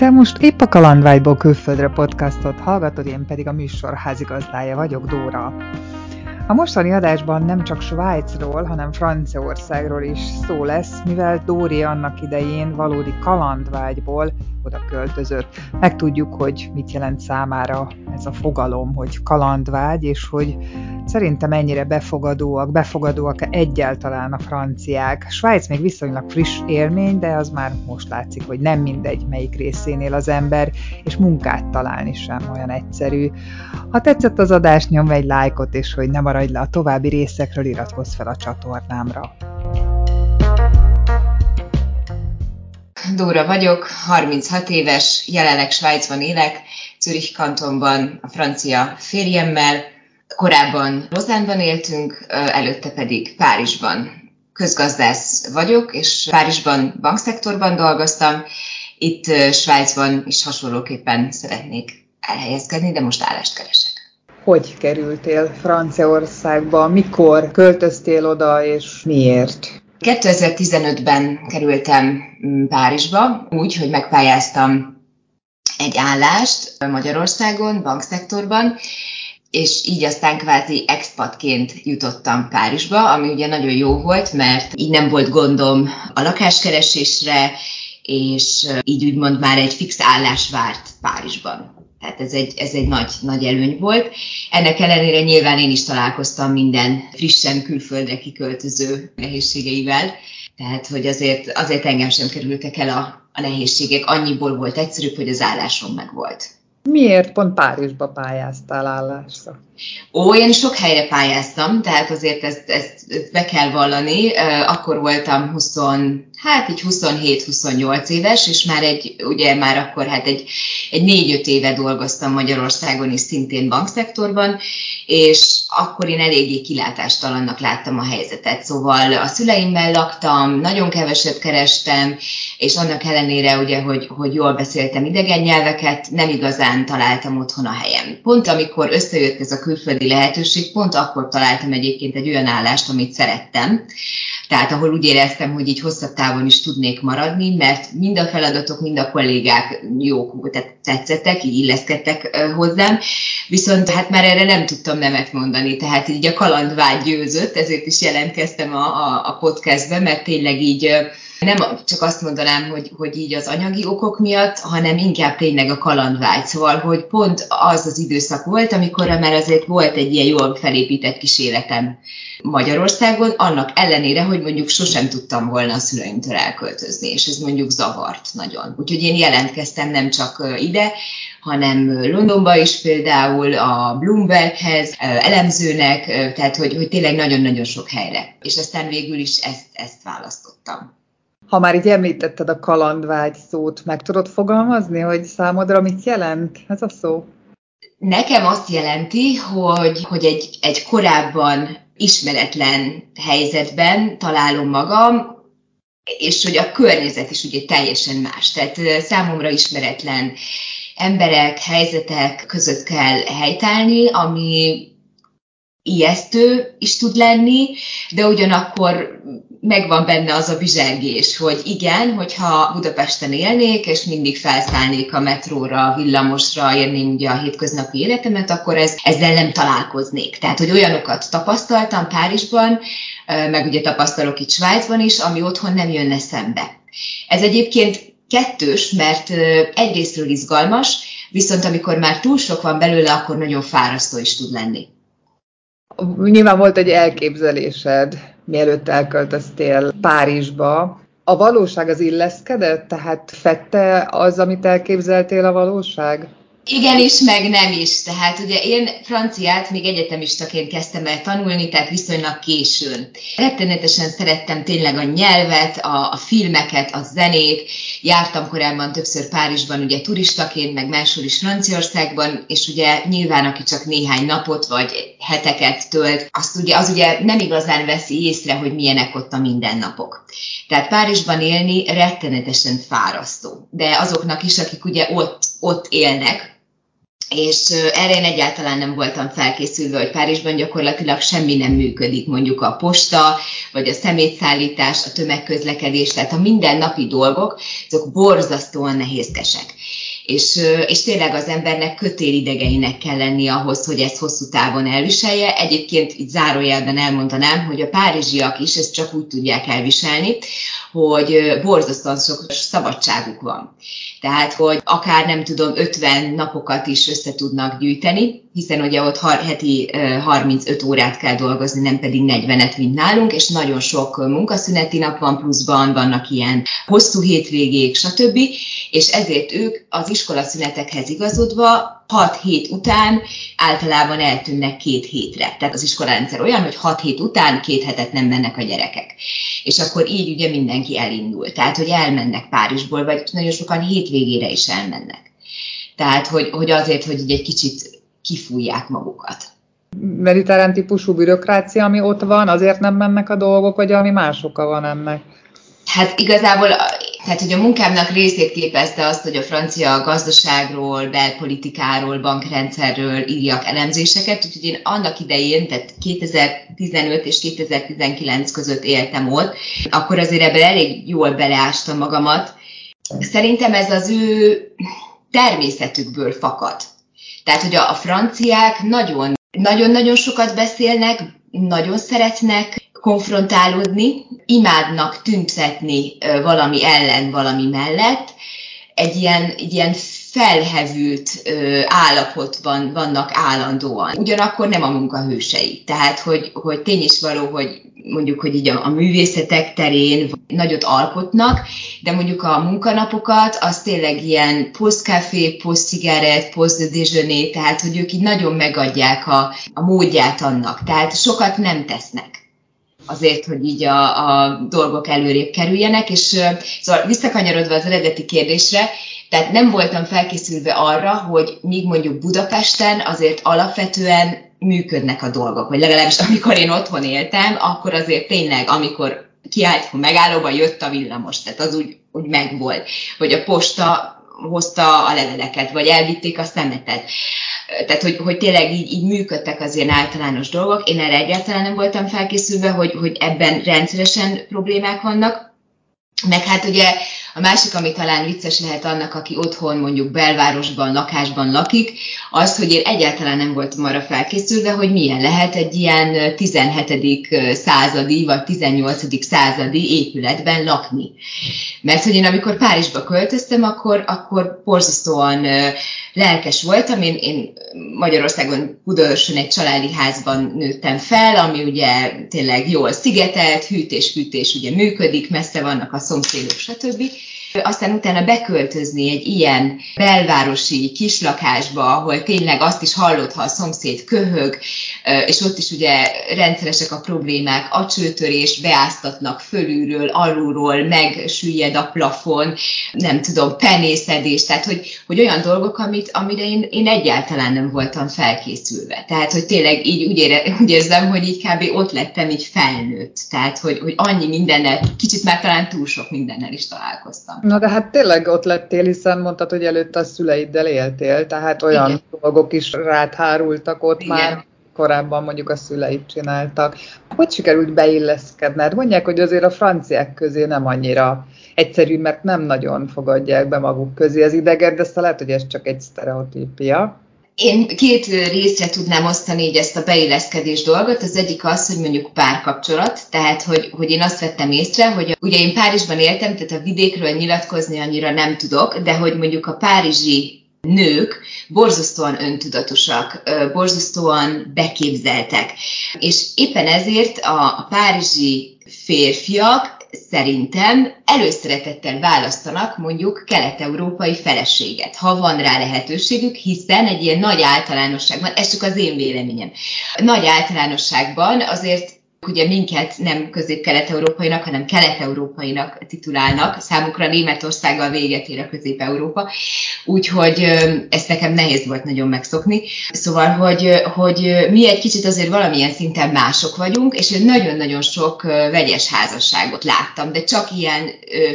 Te most épp a Kalandvágyból külföldre podcastot hallgatod, én pedig a műsor házigazdája vagyok, Dóra. A mostani adásban nem csak Svájcról, hanem Franciaországról is szó lesz, mivel Dóri annak idején valódi kalandvágyból oda költözött. Megtudjuk, hogy mit jelent számára ez a fogalom, hogy kalandvágy, és hogy szerintem mennyire befogadóak, befogadóak egyáltalán a franciák. Svájc még viszonylag friss élmény, de az már most látszik, hogy nem mindegy, melyik részénél az ember, és munkát találni sem olyan egyszerű. Ha tetszett az adás, nyomj egy lájkot, és hogy ne maradj le a további részekről, iratkozz fel a csatornámra. Dóra vagyok, 36 éves, jelenleg Svájcban élek, Zürich kantonban a francia férjemmel, korábban Lozánban éltünk, előtte pedig Párizsban. Közgazdász vagyok, és Párizsban bankszektorban dolgoztam, itt Svájcban is hasonlóképpen szeretnék elhelyezkedni, de most állást keresek. Hogy kerültél Franciaországba, mikor költöztél oda, és miért? 2015-ben kerültem mm, Párizsba, úgy, hogy megpályáztam egy állást Magyarországon, bankszektorban, és így aztán kvázi expatként jutottam Párizsba, ami ugye nagyon jó volt, mert így nem volt gondom a lakáskeresésre, és így úgymond már egy fix állás várt Párizsban. Tehát ez egy, ez egy nagy, nagy előny volt. Ennek ellenére nyilván én is találkoztam minden frissen külföldre kiköltöző nehézségeivel, tehát hogy azért, azért engem sem kerültek el a, a nehézségek, annyiból volt egyszerűbb, hogy az állásom meg volt. Miért pont Párizsba pályáztál állásra? Ó, én sok helyre pályáztam, tehát azért ezt, ezt, ezt be kell vallani. Akkor voltam 20, hát így 27-28 éves, és már egy, ugye már akkor hát egy, egy 4-5 éve dolgoztam Magyarországon is szintén bankszektorban, és akkor én eléggé kilátástalannak láttam a helyzetet. Szóval a szüleimmel laktam, nagyon keveset kerestem, és annak ellenére ugye, hogy, hogy jól beszéltem idegen nyelveket, nem igazán találtam otthon a helyem. Pont amikor összejött ez a külföldi lehetőség, pont akkor találtam egyébként egy olyan állást, amit szerettem. Tehát ahol úgy éreztem, hogy így hosszabb távon is tudnék maradni, mert mind a feladatok, mind a kollégák jók, tehát tetszettek, így illeszkedtek hozzám, viszont hát már erre nem tudtam nemet mondani, tehát így a kalandvágy győzött, ezért is jelentkeztem a, a, a podcastbe, mert tényleg így nem csak azt mondanám, hogy, hogy így az anyagi okok miatt, hanem inkább tényleg a kalandvágy. Szóval, hogy pont az az időszak volt, amikor már azért volt egy ilyen jól felépített kis életem Magyarországon, annak ellenére, hogy mondjuk sosem tudtam volna a szüleimtől elköltözni, és ez mondjuk zavart nagyon. Úgyhogy én jelentkeztem nem csak ide, hanem Londonba is például a Bloomberghez, elemzőnek, tehát hogy, hogy tényleg nagyon-nagyon sok helyre. És aztán végül is ezt, ezt választottam. Ha már így említetted a kalandvágy szót, meg tudod fogalmazni, hogy számodra mit jelent ez a szó? Nekem azt jelenti, hogy, hogy egy, egy korábban ismeretlen helyzetben találom magam, és hogy a környezet is ugye teljesen más. Tehát számomra ismeretlen emberek, helyzetek között kell helytállni, ami ijesztő is tud lenni, de ugyanakkor megvan benne az a bizsergés, hogy igen, hogyha Budapesten élnék, és mindig felszállnék a metróra, a villamosra, érném ugye a hétköznapi életemet, akkor ez, ezzel nem találkoznék. Tehát, hogy olyanokat tapasztaltam Párizsban, meg ugye tapasztalok itt Svájcban is, ami otthon nem jönne szembe. Ez egyébként kettős, mert egyrésztről izgalmas, viszont amikor már túl sok van belőle, akkor nagyon fárasztó is tud lenni. Nyilván volt egy elképzelésed, mielőtt elköltöztél Párizsba. A valóság az illeszkedett? Tehát fette az, amit elképzeltél a valóság? Igen is, meg nem is. Tehát ugye én franciát még egyetemistaként kezdtem el tanulni, tehát viszonylag későn. Rettenetesen szerettem tényleg a nyelvet, a, a filmeket, a zenét. Jártam korábban többször Párizsban ugye turistaként, meg máshol is Franciaországban, és ugye nyilván aki csak néhány napot vagy heteket tölt, azt ugye, az ugye nem igazán veszi észre, hogy milyenek ott a mindennapok. Tehát Párizsban élni rettenetesen fárasztó. De azoknak is, akik ugye ott, ott élnek, és erre én egyáltalán nem voltam felkészülve, hogy Párizsban gyakorlatilag semmi nem működik, mondjuk a posta, vagy a szemétszállítás, a tömegközlekedés, tehát a mindennapi dolgok, azok borzasztóan nehézkesek és, és tényleg az embernek kötélidegeinek kell lenni ahhoz, hogy ezt hosszú távon elviselje. Egyébként itt zárójelben elmondanám, hogy a párizsiak is ezt csak úgy tudják elviselni, hogy borzasztóan sok szabadságuk van. Tehát, hogy akár nem tudom, 50 napokat is össze tudnak gyűjteni, hiszen ugye ott heti 35 órát kell dolgozni, nem pedig 40-et, mint nálunk, és nagyon sok munkaszüneti nap van pluszban, vannak ilyen hosszú hétvégék, stb. És ezért ők az iskolaszünetekhez igazodva 6 hét után általában eltűnnek két hétre. Tehát az iskolarendszer olyan, hogy 6 hét után két hetet nem mennek a gyerekek. És akkor így ugye mindenki elindul. Tehát, hogy elmennek Párizsból, vagy nagyon sokan hétvégére is elmennek. Tehát, hogy, hogy azért, hogy így egy kicsit kifújják magukat. Mediterrán típusú bürokrácia, ami ott van, azért nem mennek a dolgok, vagy ami más oka van ennek? Hát igazából, tehát hogy a munkámnak részét képezte azt, hogy a francia gazdaságról, belpolitikáról, bankrendszerről írjak elemzéseket, úgyhogy én annak idején, tehát 2015 és 2019 között éltem ott, akkor azért ebben elég jól beleástam magamat. Szerintem ez az ő természetükből fakad. Tehát, hogy a, a franciák nagyon, nagyon-nagyon sokat beszélnek, nagyon szeretnek konfrontálódni, imádnak tüntetni valami ellen, valami mellett, egy ilyen, egy ilyen felhevült ö, állapotban vannak állandóan. Ugyanakkor nem a munkahősei. Tehát, hogy, hogy tény is való, hogy mondjuk, hogy így a, a művészetek terén nagyot alkotnak, de mondjuk a munkanapokat, az tényleg ilyen post-café, post-cigarett, post-déjeuner, tehát, hogy ők így nagyon megadják a, a módját annak. Tehát sokat nem tesznek azért, hogy így a, a dolgok előrébb kerüljenek, és szóval visszakanyarodva az eredeti kérdésre, tehát nem voltam felkészülve arra, hogy míg mondjuk Budapesten azért alapvetően működnek a dolgok, vagy legalábbis amikor én otthon éltem, akkor azért tényleg, amikor kiállt a megállóba, jött a villamos, tehát az úgy, úgy megvolt, vagy a posta hozta a leveleket, vagy elvitték a szemetet. Tehát, hogy, hogy tényleg így, így működtek az ilyen általános dolgok. Én erre egyáltalán nem voltam felkészülve, hogy, hogy ebben rendszeresen problémák vannak. Meg hát ugye a másik, ami talán vicces lehet annak, aki otthon mondjuk belvárosban, lakásban lakik, az, hogy én egyáltalán nem voltam arra felkészülve, hogy milyen lehet egy ilyen 17. századi vagy 18. századi épületben lakni. Mert hogy én amikor Párizsba költöztem, akkor, akkor borzasztóan lelkes voltam. Én, én Magyarországon Budaörsön egy családi házban nőttem fel, ami ugye tényleg jól szigetelt, hűtés-fűtés ugye működik, messze vannak a szomszédok, stb. Aztán utána beköltözni egy ilyen belvárosi kislakásba, ahol tényleg azt is hallott, ha a szomszéd köhög, és ott is ugye rendszeresek a problémák, a csőtörés, beáztatnak fölülről, alulról, megsüllyed a plafon, nem tudom, penészedés, tehát hogy, hogy olyan dolgok, amit, amire én, én egyáltalán nem voltam felkészülve. Tehát, hogy tényleg így úgy, ére, úgy érzem, hogy így kb. ott lettem így felnőtt. Tehát, hogy, hogy annyi mindennel, kicsit már talán túl sok mindennel is találkoztam. Na de hát tényleg ott lettél, hiszen mondtad, hogy előtte a szüleiddel éltél, tehát olyan Igen. dolgok is rád hárultak ott Igen. már, korábban mondjuk a szüleid csináltak. Hogy sikerült beilleszkedned? Mondják, hogy azért a franciák közé nem annyira egyszerű, mert nem nagyon fogadják be maguk közé az ideget, de aztán lehet, hogy ez csak egy sztereotípia. Én két részre tudnám osztani így ezt a beilleszkedés dolgot. Az egyik az, hogy mondjuk párkapcsolat, tehát hogy, hogy én azt vettem észre, hogy ugye én Párizsban éltem, tehát a vidékről nyilatkozni annyira nem tudok, de hogy mondjuk a párizsi nők borzasztóan öntudatosak, borzasztóan beképzeltek. És éppen ezért a, a párizsi férfiak szerintem előszeretettel választanak mondjuk kelet-európai feleséget, ha van rá lehetőségük, hiszen egy ilyen nagy általánosságban, ez csak az én véleményem, nagy általánosságban azért ugye minket nem közép-kelet-európainak, hanem kelet-európainak titulálnak. Számukra Németországgal véget ér a közép-európa. Úgyhogy ezt nekem nehéz volt nagyon megszokni. Szóval, hogy, hogy mi egy kicsit azért valamilyen szinten mások vagyunk, és én nagyon-nagyon sok vegyes házasságot láttam, de csak ilyen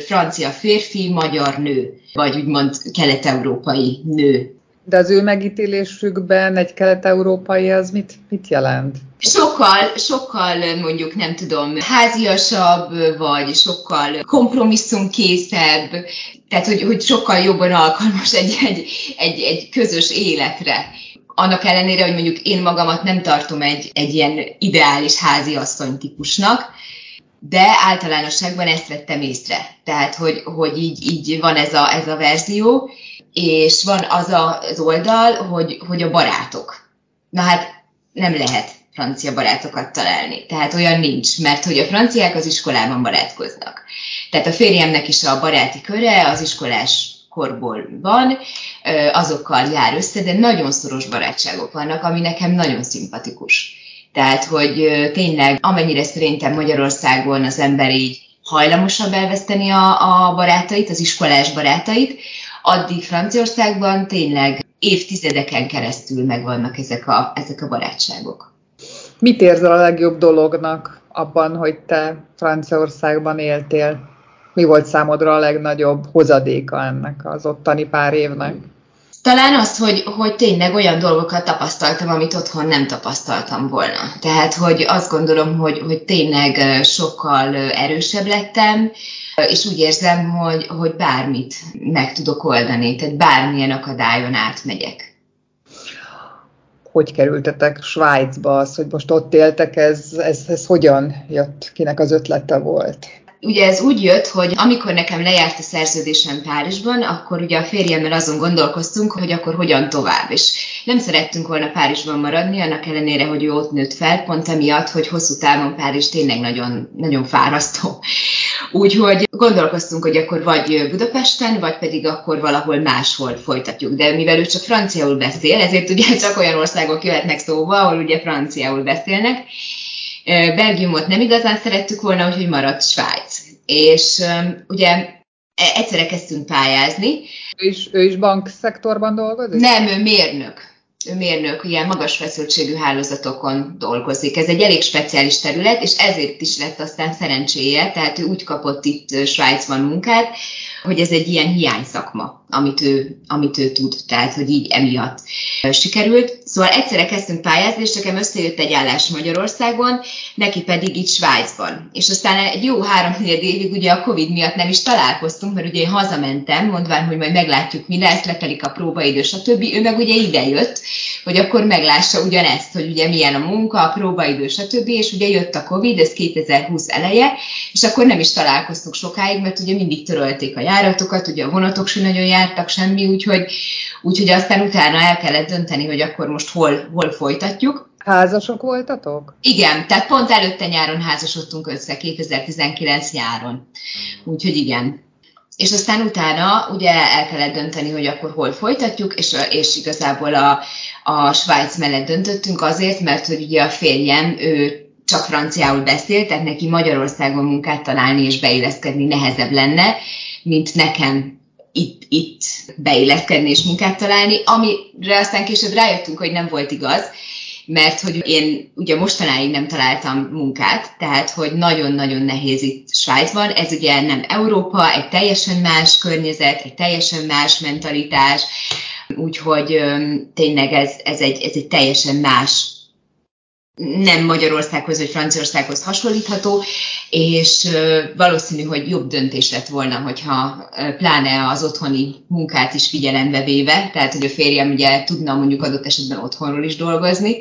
francia férfi, magyar nő, vagy úgymond kelet-európai nő De az ő megítélésükben egy kelet-európai az mit, mit jelent? Sokkal, sokkal mondjuk nem tudom, háziasabb, vagy sokkal kompromisszumkészebb, tehát hogy, hogy sokkal jobban alkalmas egy, egy, egy, egy közös életre. Annak ellenére, hogy mondjuk én magamat nem tartom egy, egy ilyen ideális háziasszony típusnak, de általánosságban ezt vettem észre. Tehát, hogy, hogy így, így van ez a, ez a verzió, és van az a, az oldal, hogy, hogy a barátok. Na hát nem lehet francia barátokat találni. Tehát olyan nincs, mert hogy a franciák az iskolában barátkoznak. Tehát a férjemnek is a baráti köre az iskolás korból van, azokkal jár össze, de nagyon szoros barátságok vannak, ami nekem nagyon szimpatikus. Tehát, hogy tényleg amennyire szerintem Magyarországon az ember így hajlamosabb elveszteni a, a barátait, az iskolás barátait, addig Franciaországban tényleg évtizedeken keresztül megvannak ezek a, ezek a barátságok. Mit érzel a legjobb dolognak abban, hogy te Franciaországban éltél? Mi volt számodra a legnagyobb hozadéka ennek az ottani pár évnek? Talán azt, hogy, hogy tényleg olyan dolgokat tapasztaltam, amit otthon nem tapasztaltam volna. Tehát, hogy azt gondolom, hogy, hogy tényleg sokkal erősebb lettem, és úgy érzem, hogy, hogy bármit meg tudok oldani, tehát bármilyen akadályon átmegyek. Hogy kerültetek Svájcba, az, hogy most ott éltek, ez, ez, ez hogyan jött, kinek az ötlete volt? Ugye ez úgy jött, hogy amikor nekem lejárt a szerződésem Párizsban, akkor ugye a férjemmel azon gondolkoztunk, hogy akkor hogyan tovább. És nem szerettünk volna Párizsban maradni, annak ellenére, hogy ő ott nőtt fel, pont emiatt, hogy hosszú távon Párizs tényleg nagyon, nagyon fárasztó. Úgyhogy gondolkoztunk, hogy akkor vagy Budapesten, vagy pedig akkor valahol máshol folytatjuk. De mivel ő csak franciául beszél, ezért ugye csak olyan országok jöhetnek szóba, ahol ugye franciául beszélnek, Belgiumot nem igazán szerettük volna, úgyhogy maradt Svájc. És ugye e, egyszerre kezdtünk pályázni. Ő is, ő is bankszektorban dolgozik? Nem, ő mérnök. Ő mérnök, ilyen magas feszültségű hálózatokon dolgozik. Ez egy elég speciális terület, és ezért is lett aztán szerencséje, tehát ő úgy kapott itt Svájcban munkát, hogy ez egy ilyen hiányszakma, amit ő, amit ő tud, tehát hogy így emiatt sikerült. Szóval egyszerre kezdtünk pályázni, és nekem összejött egy állás Magyarországon, neki pedig itt Svájcban. És aztán egy jó három évig ugye a Covid miatt nem is találkoztunk, mert ugye én hazamentem, mondván, hogy majd meglátjuk mi lesz, letelik a próbaidő, stb. Ő meg ugye ide jött, hogy akkor meglássa ugyanezt, hogy ugye milyen a munka, a próbaidő, stb. És ugye jött a Covid, ez 2020 eleje, és akkor nem is találkoztunk sokáig, mert ugye mindig törölték a járatokat, ugye a vonatok sem nagyon jártak semmi, úgyhogy, úgyhogy aztán utána el kellett dönteni, hogy akkor most hol, hol folytatjuk. Házasok voltatok? Igen, tehát pont előtte nyáron házasodtunk össze, 2019 nyáron. Úgyhogy igen. És aztán utána ugye el kellett dönteni, hogy akkor hol folytatjuk, és, és igazából a, a Svájc mellett döntöttünk azért, mert hogy ugye a férjem, ő csak franciául beszél, tehát neki Magyarországon munkát találni és beilleszkedni nehezebb lenne, mint nekem itt, itt beilleszkedni és munkát találni, amire aztán később rájöttünk, hogy nem volt igaz, mert hogy én ugye mostanáig nem találtam munkát, tehát hogy nagyon-nagyon nehéz itt Svájcban. Ez ugye nem Európa, egy teljesen más környezet, egy teljesen más mentalitás, úgyhogy tényleg ez, ez, egy, ez egy teljesen más nem Magyarországhoz vagy Franciaországhoz hasonlítható, és valószínű, hogy jobb döntés lett volna, hogyha pláne az otthoni munkát is figyelembe véve, tehát hogy a férjem ugye tudna mondjuk adott esetben otthonról is dolgozni,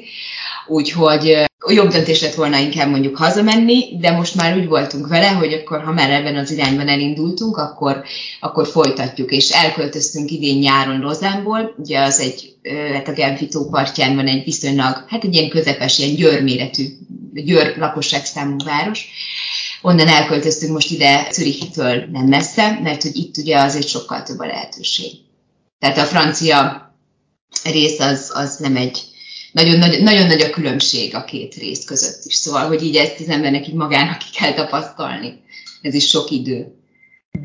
úgyhogy jobb döntés lett volna inkább mondjuk hazamenni, de most már úgy voltunk vele, hogy akkor ha már ebben az irányban elindultunk, akkor, akkor folytatjuk, és elköltöztünk idén nyáron Rozánból, ugye az egy, hát a Genfi tó partján van egy viszonylag, hát egy ilyen közepes, ilyen győrméretű, győr lakosságszámú város, Onnan elköltöztünk most ide Zürichtől nem messze, mert hogy itt ugye azért sokkal több a lehetőség. Tehát a francia rész az, az nem egy, nagyon nagy, nagyon nagy a különbség a két rész között is. Szóval, hogy így ezt az embernek így magának ki kell tapasztalni. Ez is sok idő,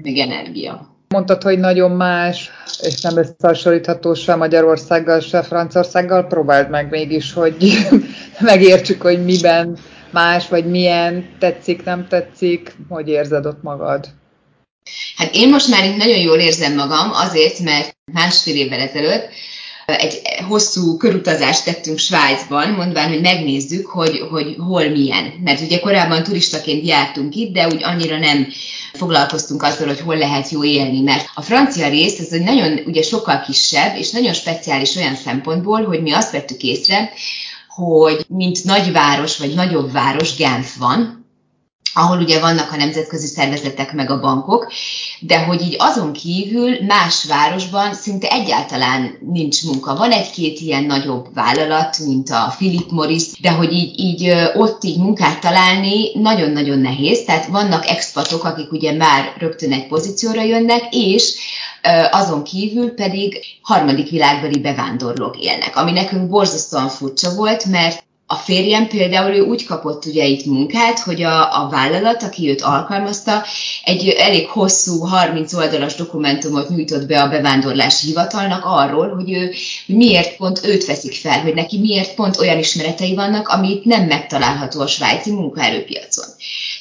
meg energia. Mondtad, hogy nagyon más, és nem összehasonlítható se Magyarországgal, se Franciaországgal. Próbáld meg mégis, hogy megértsük, hogy miben más, vagy milyen tetszik, nem tetszik, hogy érzed ott magad. Hát én most már itt nagyon jól érzem magam, azért, mert másfél évvel ezelőtt egy hosszú körutazást tettünk Svájcban, mondván, hogy megnézzük, hogy, hogy hol milyen. Mert ugye korábban turistaként jártunk itt, de úgy annyira nem foglalkoztunk azzal, hogy hol lehet jó élni, mert a francia rész ez egy nagyon, ugye sokkal kisebb, és nagyon speciális olyan szempontból, hogy mi azt vettük észre, hogy mint nagyváros vagy nagyobb város Genf van, ahol ugye vannak a nemzetközi szervezetek meg a bankok, de hogy így azon kívül más városban szinte egyáltalán nincs munka. Van egy-két ilyen nagyobb vállalat, mint a Philip Morris, de hogy így, így ott így munkát találni nagyon-nagyon nehéz, tehát vannak expatok, akik ugye már rögtön egy pozícióra jönnek, és azon kívül pedig harmadik világbeli bevándorlók élnek, ami nekünk borzasztóan furcsa volt, mert a férjem például ő úgy kapott ugye itt munkát, hogy a, a vállalat, aki őt alkalmazta, egy elég hosszú, 30 oldalas dokumentumot nyújtott be a bevándorlási hivatalnak arról, hogy ő miért pont őt veszik fel, hogy neki miért pont olyan ismeretei vannak, amit nem megtalálható a svájci munkaerőpiacon.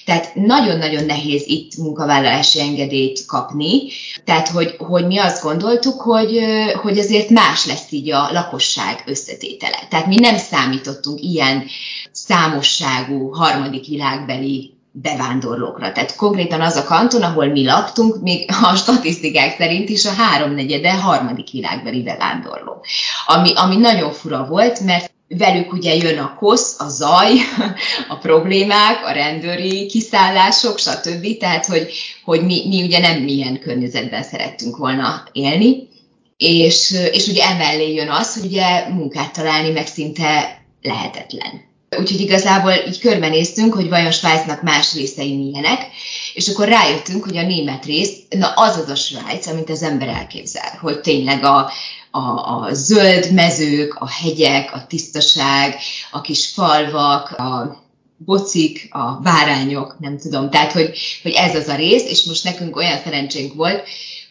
Tehát nagyon-nagyon nehéz itt munkavállalási engedélyt kapni, tehát hogy, hogy mi azt gondoltuk, hogy, hogy azért más lesz így a lakosság összetétele. Tehát mi nem számítottunk ilyen számosságú harmadik világbeli bevándorlókra. Tehát konkrétan az a kanton, ahol mi laktunk, még a statisztikák szerint is a háromnegyede harmadik világbeli bevándorló. Ami, ami nagyon fura volt, mert velük ugye jön a kosz, a zaj, a problémák, a rendőri kiszállások, stb. Tehát, hogy, hogy mi, mi ugye nem milyen környezetben szerettünk volna élni. És, és ugye emellé jön az, hogy ugye munkát találni meg szinte lehetetlen. Úgyhogy igazából így körbenéztünk, hogy vajon Svájcnak más részei milyenek, és akkor rájöttünk, hogy a német rész, na az az a Svájc, amit az ember elképzel, hogy tényleg a, a, a zöld mezők, a hegyek, a tisztaság, a kis falvak, a bocik, a bárányok, nem tudom. Tehát, hogy, hogy ez az a rész, és most nekünk olyan szerencsénk volt,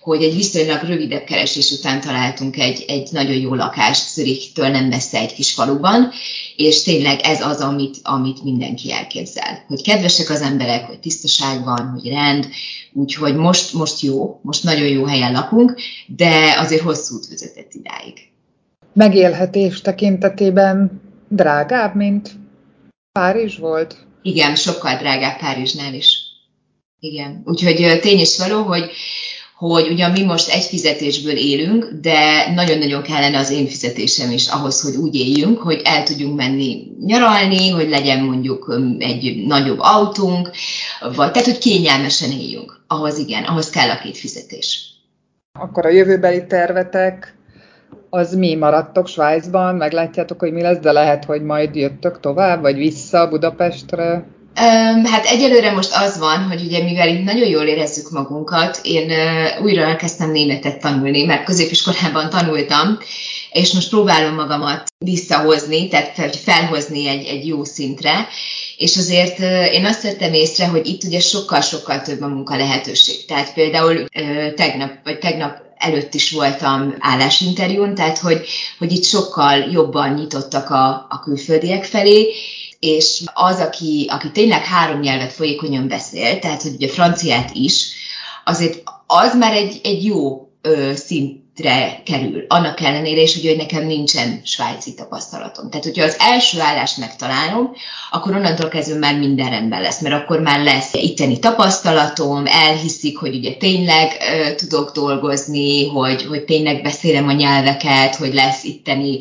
hogy egy viszonylag rövidebb keresés után találtunk egy, egy nagyon jó lakást Zürichtől nem messze egy kis faluban, és tényleg ez az, amit, amit mindenki elképzel. Hogy kedvesek az emberek, hogy tisztaság van, hogy rend, úgyhogy most, most jó, most nagyon jó helyen lakunk, de azért hosszú út vezetett idáig. Megélhetés tekintetében drágább, mint Párizs volt? Igen, sokkal drágább Párizsnál is. Igen, úgyhogy tény is való, hogy hogy ugyan mi most egy fizetésből élünk, de nagyon-nagyon kellene az én fizetésem is ahhoz, hogy úgy éljünk, hogy el tudjunk menni nyaralni, hogy legyen mondjuk egy nagyobb autónk, vagy tehát, hogy kényelmesen éljünk. Ahhoz igen, ahhoz kell a két fizetés. Akkor a jövőbeli tervetek az mi maradtok Svájcban, meglátjátok, hogy mi lesz, de lehet, hogy majd jöttök tovább, vagy vissza Budapestre? Hát egyelőre most az van, hogy ugye mivel itt nagyon jól érezzük magunkat, én újra elkezdtem németet tanulni, mert középiskolában tanultam, és most próbálom magamat visszahozni, tehát felhozni egy, egy jó szintre, és azért én azt vettem észre, hogy itt ugye sokkal-sokkal több a munka lehetőség. Tehát például tegnap, vagy tegnap előtt is voltam állásinterjún, tehát hogy, hogy itt sokkal jobban nyitottak a, a külföldiek felé, és az, aki, aki tényleg három nyelvet folyékonyan beszél, tehát hogy ugye franciát is, azért az már egy, egy jó ö, szint re kerül. Annak ellenére is, hogy nekem nincsen svájci tapasztalatom. Tehát, hogyha az első állást megtalálom, akkor onnantól kezdve már minden rendben lesz, mert akkor már lesz itteni tapasztalatom, elhiszik, hogy ugye tényleg uh, tudok dolgozni, hogy, hogy tényleg beszélem a nyelveket, hogy lesz itteni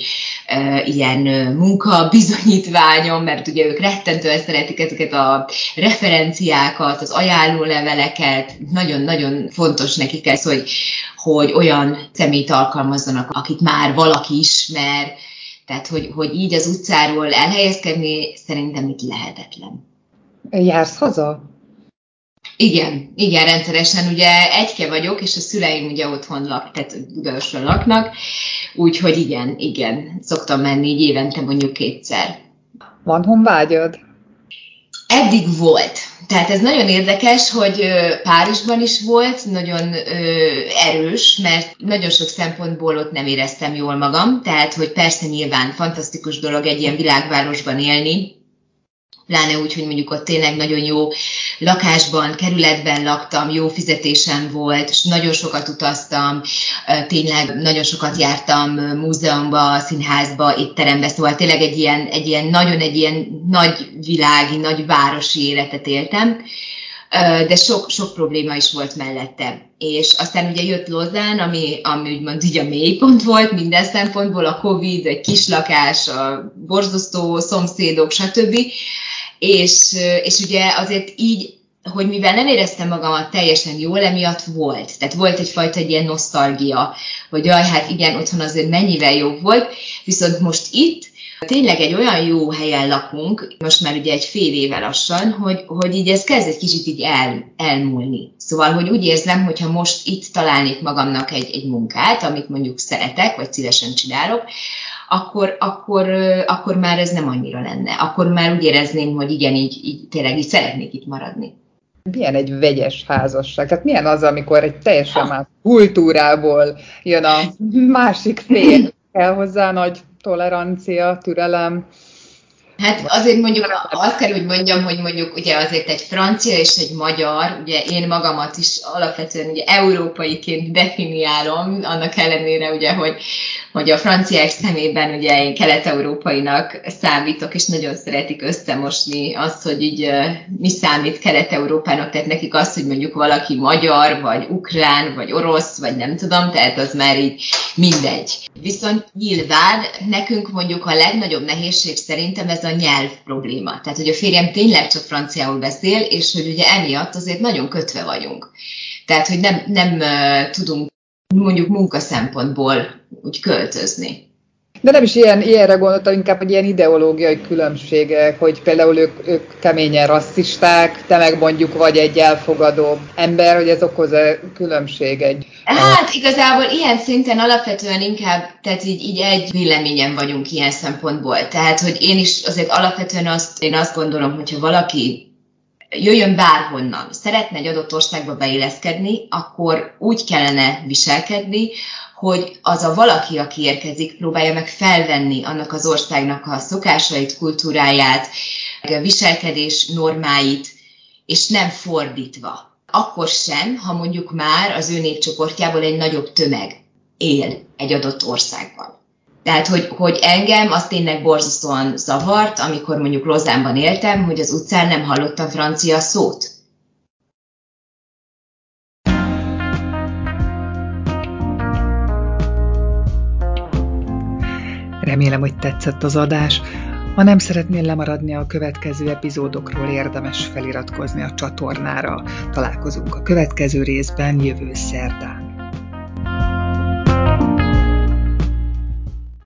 uh, ilyen uh, munka bizonyítványom, mert ugye ők rettentően szeretik ezeket a referenciákat, az ajánlóleveleket, nagyon-nagyon fontos nekik ez, hogy, hogy olyan szemét alkalmazzanak, akit már valaki ismer, tehát hogy, hogy így az utcáról elhelyezkedni szerintem itt lehetetlen. Jársz haza? Igen, igen, rendszeresen. Ugye egyke vagyok, és a szüleim ugye otthon lak, tehát Budaörsön laknak, úgyhogy igen, igen, szoktam menni így évente mondjuk kétszer. Van honvágyad? Eddig volt. Tehát ez nagyon érdekes, hogy Párizsban is volt, nagyon erős, mert nagyon sok szempontból ott nem éreztem jól magam, tehát hogy persze nyilván fantasztikus dolog egy ilyen világvárosban élni, pláne úgy, hogy mondjuk ott tényleg nagyon jó lakásban, kerületben laktam, jó fizetésem volt, és nagyon sokat utaztam, tényleg nagyon sokat jártam múzeumba, színházba, étterembe, szóval tényleg egy ilyen, egy ilyen nagyon egy ilyen nagy világi, nagy városi életet éltem de sok, sok probléma is volt mellette. És aztán ugye jött Lozán, ami, ami úgymond így a mélypont volt minden szempontból, a Covid, egy kislakás, a borzasztó szomszédok, stb. És, és ugye azért így hogy mivel nem éreztem magamat teljesen jól, emiatt volt. Tehát volt egyfajta egy ilyen nosztalgia, hogy jaj, hát igen, otthon azért mennyivel jobb volt, viszont most itt Tényleg egy olyan jó helyen lakunk, most már ugye egy fél éve lassan, hogy, hogy így ez kezd egy kicsit így el, elmúlni. Szóval, hogy úgy érzem, hogy ha most itt találnék magamnak egy, egy munkát, amit mondjuk szeretek, vagy szívesen csinálok, akkor, akkor, akkor már ez nem annyira lenne. Akkor már úgy érezném, hogy igen, így, így tényleg így szeretnék itt maradni. Milyen egy vegyes házasság? Tehát milyen az, amikor egy teljesen más kultúrából jön a másik fél, kell hozzá nagy tolerancia, türelem. Hát azért mondjuk azt kell, hogy mondjam, hogy mondjuk ugye azért egy francia és egy magyar, ugye én magamat is alapvetően ugye európaiként definiálom, annak ellenére ugye, hogy hogy a franciák szemében ugye én kelet-európainak számítok, és nagyon szeretik összemosni azt, hogy így mi számít kelet-európának, tehát nekik az, hogy mondjuk valaki magyar, vagy ukrán, vagy orosz, vagy nem tudom, tehát az már így mindegy. Viszont nyilván nekünk mondjuk a legnagyobb nehézség szerintem ez a nyelv probléma. Tehát, hogy a férjem tényleg csak franciául beszél, és hogy ugye emiatt azért nagyon kötve vagyunk. Tehát, hogy nem, nem tudunk mondjuk munka szempontból úgy költözni. De nem is ilyen, ilyenre gondoltam, inkább egy ilyen ideológiai különbségek, hogy például ők, ők keményen rasszisták, te meg mondjuk vagy egy elfogadó ember, hogy ez okoz-e különbség egy... Hát igazából ilyen szinten alapvetően inkább, tehát így, így egy véleményen vagyunk ilyen szempontból. Tehát, hogy én is azért alapvetően azt, én azt gondolom, hogyha valaki jöjjön bárhonnan, szeretne egy adott országba beilleszkedni, akkor úgy kellene viselkedni, hogy az a valaki, aki érkezik, próbálja meg felvenni annak az országnak a szokásait, kultúráját, a viselkedés normáit, és nem fordítva. Akkor sem, ha mondjuk már az ő népcsoportjából egy nagyobb tömeg él egy adott országban. Tehát, hogy, hogy engem az tényleg borzasztóan zavart, amikor mondjuk Lozánban éltem, hogy az utcán nem hallottam francia szót. Remélem, hogy tetszett az adás. Ha nem szeretnél lemaradni a következő epizódokról, érdemes feliratkozni a csatornára. Találkozunk a következő részben jövő szerdán.